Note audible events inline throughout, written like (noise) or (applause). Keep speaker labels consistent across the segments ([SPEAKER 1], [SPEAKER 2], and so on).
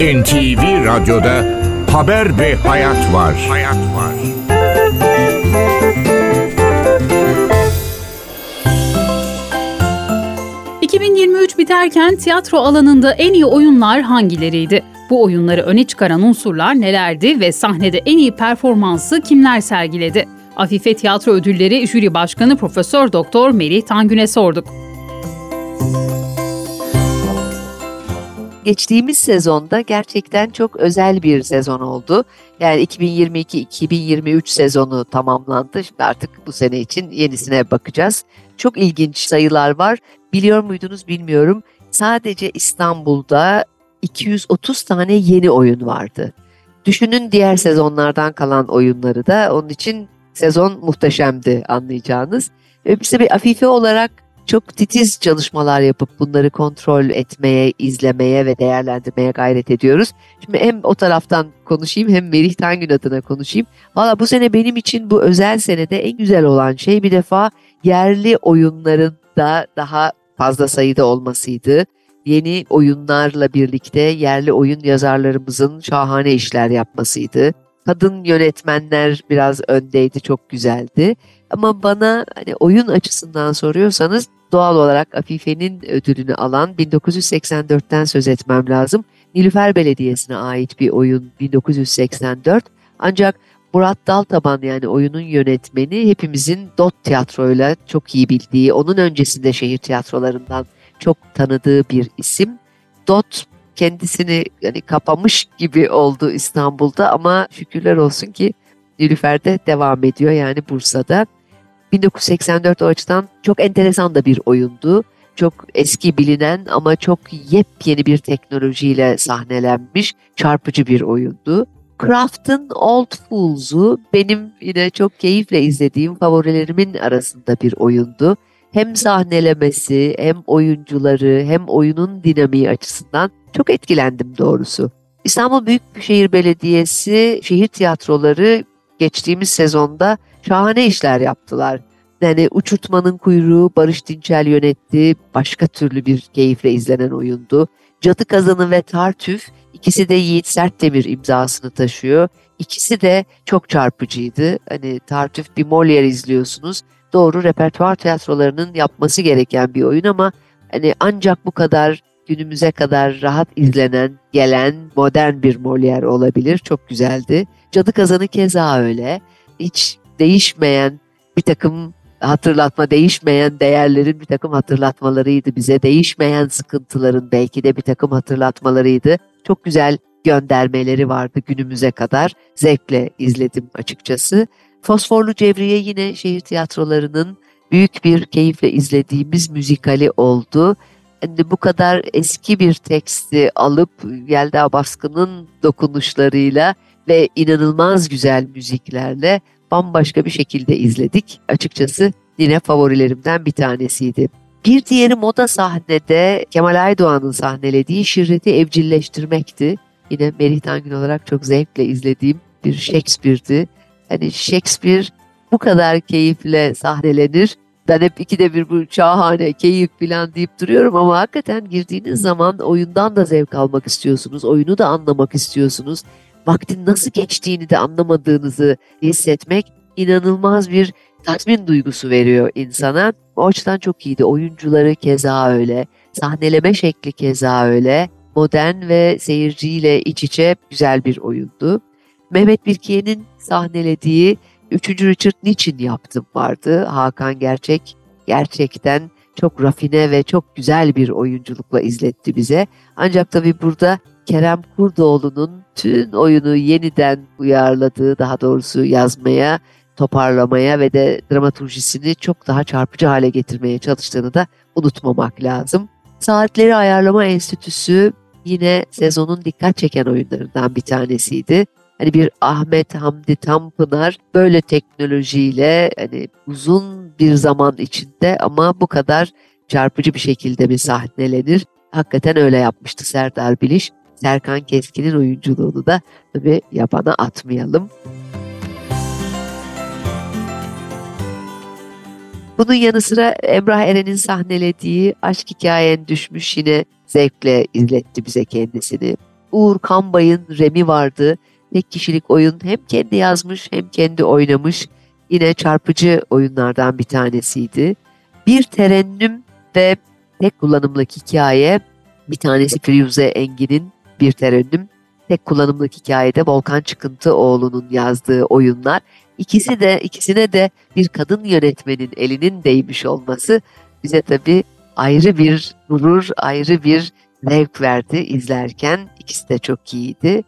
[SPEAKER 1] NTV Radyo'da haber ve hayat var. Hayat var.
[SPEAKER 2] ...2023 biterken tiyatro alanında en iyi oyunlar hangileriydi? Bu oyunları öne çıkaran unsurlar nelerdi ve sahnede en iyi performansı kimler sergiledi? Afife Tiyatro Ödülleri Jüri Başkanı Profesör Doktor Melih Tangün'e sorduk.
[SPEAKER 3] Geçtiğimiz sezonda gerçekten çok özel bir sezon oldu. Yani 2022-2023 sezonu tamamlandı. Şimdi artık bu sene için yenisine bakacağız. Çok ilginç sayılar var. Biliyor muydunuz bilmiyorum. Sadece İstanbul'da 230 tane yeni oyun vardı. Düşünün diğer sezonlardan kalan oyunları da onun için sezon muhteşemdi anlayacağınız. Ve biz de bir Afife olarak çok titiz çalışmalar yapıp bunları kontrol etmeye, izlemeye ve değerlendirmeye gayret ediyoruz. Şimdi hem o taraftan konuşayım hem Merih Tangün adına konuşayım. Valla bu sene benim için bu özel senede en güzel olan şey bir defa yerli oyunların da daha fazla sayıda olmasıydı. Yeni oyunlarla birlikte yerli oyun yazarlarımızın şahane işler yapmasıydı. Kadın yönetmenler biraz öndeydi, çok güzeldi. Ama bana hani oyun açısından soruyorsanız doğal olarak Afife'nin ödülünü alan 1984'ten söz etmem lazım. Nilüfer Belediyesi'ne ait bir oyun 1984. Ancak Murat Daltaban yani oyunun yönetmeni hepimizin Dot tiyatroyla çok iyi bildiği, onun öncesinde şehir tiyatrolarından çok tanıdığı bir isim. Dot kendisini yani kapamış gibi oldu İstanbul'da ama şükürler olsun ki Nilüfer'de devam ediyor yani Bursa'da. 1984 o açıdan çok enteresan da bir oyundu. Çok eski bilinen ama çok yepyeni bir teknolojiyle sahnelenmiş çarpıcı bir oyundu. Craft'ın Old Fools'u benim yine çok keyifle izlediğim favorilerimin arasında bir oyundu. Hem sahnelemesi, hem oyuncuları, hem oyunun dinamiği açısından çok etkilendim doğrusu. İstanbul Büyükşehir Belediyesi şehir tiyatroları geçtiğimiz sezonda şahane işler yaptılar. Yani Uçurtmanın Kuyruğu Barış Dinçel yönetti. Başka türlü bir keyifle izlenen oyundu. Cadı Kazanı ve Tartüf ikisi de Yiğit Sertdemir imzasını taşıyor. İkisi de çok çarpıcıydı. Hani Tartüf bir Molière izliyorsunuz. Doğru repertuar tiyatrolarının yapması gereken bir oyun ama hani ancak bu kadar günümüze kadar rahat izlenen, gelen modern bir Molière olabilir. Çok güzeldi. Cadı Kazanı keza öyle. Hiç değişmeyen bir takım hatırlatma, değişmeyen değerlerin bir takım hatırlatmalarıydı bize. Değişmeyen sıkıntıların belki de bir takım hatırlatmalarıydı. Çok güzel göndermeleri vardı günümüze kadar. Zevkle izledim açıkçası. Fosforlu Cevriye yine şehir tiyatrolarının büyük bir keyifle izlediğimiz müzikali oldu. Yani bu kadar eski bir teksti alıp Yelda Baskın'ın dokunuşlarıyla ve inanılmaz güzel müziklerle bambaşka bir şekilde izledik. Açıkçası yine favorilerimden bir tanesiydi. Bir diğeri moda sahnede Kemal Aydoğan'ın sahnelediği şirreti evcilleştirmekti. Yine Merih Tangün olarak çok zevkle izlediğim bir Shakespeare'di. Hani Shakespeare bu kadar keyifle sahnelenir. Ben hep ikide bir bu şahane, keyif falan deyip duruyorum ama hakikaten girdiğiniz zaman oyundan da zevk almak istiyorsunuz. Oyunu da anlamak istiyorsunuz vaktin nasıl geçtiğini de anlamadığınızı hissetmek inanılmaz bir tatmin duygusu veriyor insana. O açıdan çok iyiydi. Oyuncuları keza öyle, sahneleme şekli keza öyle. Modern ve seyirciyle iç içe güzel bir oyundu. Mehmet Birkiye'nin sahnelediği 3. Richard Niçin yaptım vardı. Hakan Gerçek gerçekten çok rafine ve çok güzel bir oyunculukla izletti bize. Ancak tabii burada Kerem Kurdoğlu'nun tüm oyunu yeniden uyarladığı, daha doğrusu yazmaya, toparlamaya ve de dramaturjisini çok daha çarpıcı hale getirmeye çalıştığını da unutmamak lazım. Saatleri Ayarlama Enstitüsü yine sezonun dikkat çeken oyunlarından bir tanesiydi. Hani bir Ahmet Hamdi Tanpınar böyle teknolojiyle hani uzun bir zaman içinde ama bu kadar çarpıcı bir şekilde mi sahnelenir? Hakikaten öyle yapmıştı Serdar Biliş. Serkan Keskin'in oyunculuğunu da tabii yabana atmayalım. Bunun yanı sıra Emrah Eren'in sahnelediği Aşk Hikayen Düşmüş yine zevkle izletti bize kendisini. Uğur Kambay'ın Remi vardı. Tek kişilik oyun hem kendi yazmış hem kendi oynamış. Yine çarpıcı oyunlardan bir tanesiydi. Bir terennüm ve tek kullanımlık hikaye. Bir tanesi Firuze Engin'in bir terennüm. Tek kullanımlık hikayede Volkan Çıkıntıoğlu'nun yazdığı oyunlar. İkisi de ikisine de bir kadın yönetmenin elinin değmiş olması bize tabii ayrı bir gurur, ayrı bir zevk verdi izlerken. İkisi de çok iyiydi.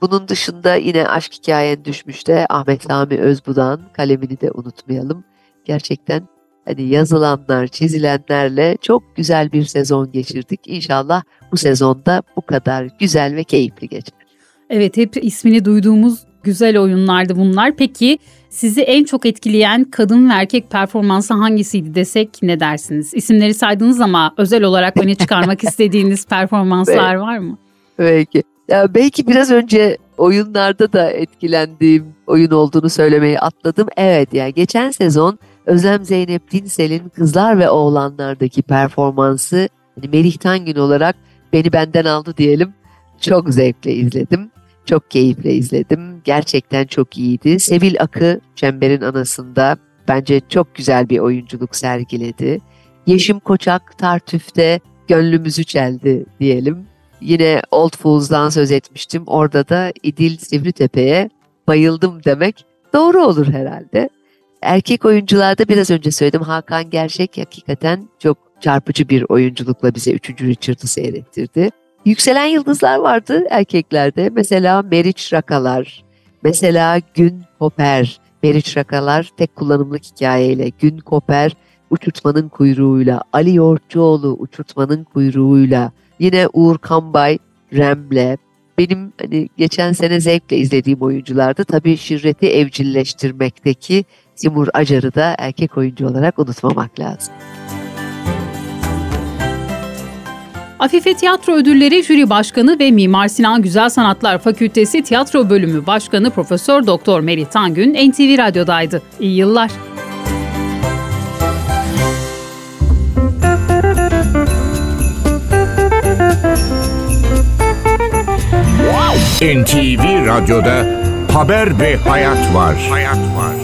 [SPEAKER 3] Bunun dışında yine aşk hikayen düşmüşte Ahmet Sami Özbudan kalemini de unutmayalım. Gerçekten hani yazılanlar, çizilenlerle çok güzel bir sezon geçirdik. İnşallah bu sezonda bu kadar güzel ve keyifli geçer.
[SPEAKER 2] Evet hep ismini duyduğumuz güzel oyunlardı bunlar. Peki sizi en çok etkileyen kadın ve erkek performansı hangisiydi desek ne dersiniz? İsimleri saydınız ama özel olarak öne çıkarmak (laughs) istediğiniz performanslar var mı?
[SPEAKER 3] Belki. Ya belki biraz önce oyunlarda da etkilendiğim oyun olduğunu söylemeyi atladım. Evet yani geçen sezon Özlem Zeynep Dinsel'in Kızlar ve Oğlanlardaki performansı hani Melih Tangün olarak beni benden aldı diyelim. Çok zevkle izledim. Çok keyifle izledim. Gerçekten çok iyiydi. Sevil Akı Çember'in anasında bence çok güzel bir oyunculuk sergiledi. Yeşim Koçak Tartüf'te gönlümüzü çeldi diyelim. Yine Old Fools'dan söz etmiştim. Orada da İdil Sivritepe'ye bayıldım demek doğru olur herhalde. Erkek oyuncularda biraz önce söyledim Hakan Gerçek hakikaten çok çarpıcı bir oyunculukla bize 3. Richard'ı seyrettirdi. Yükselen yıldızlar vardı erkeklerde. Mesela Meriç Rakalar, mesela Gün Koper. Meriç Rakalar tek kullanımlık hikayeyle, Gün Koper uçurtmanın kuyruğuyla, Ali Yoğurtçuoğlu uçurtmanın kuyruğuyla, yine Uğur Kambay Rem'le, benim hani geçen sene zevkle izlediğim oyunculardı. Tabii şirreti evcilleştirmekteki Timur Acar'ı da erkek oyuncu olarak unutmamak lazım.
[SPEAKER 2] Afife Tiyatro Ödülleri Jüri Başkanı ve Mimar Sinan Güzel Sanatlar Fakültesi Tiyatro Bölümü Başkanı Profesör Doktor Melih Tangün NTV Radyo'daydı. İyi yıllar.
[SPEAKER 1] NTV Radyo'da Haber ve Hayat var. Hayat var.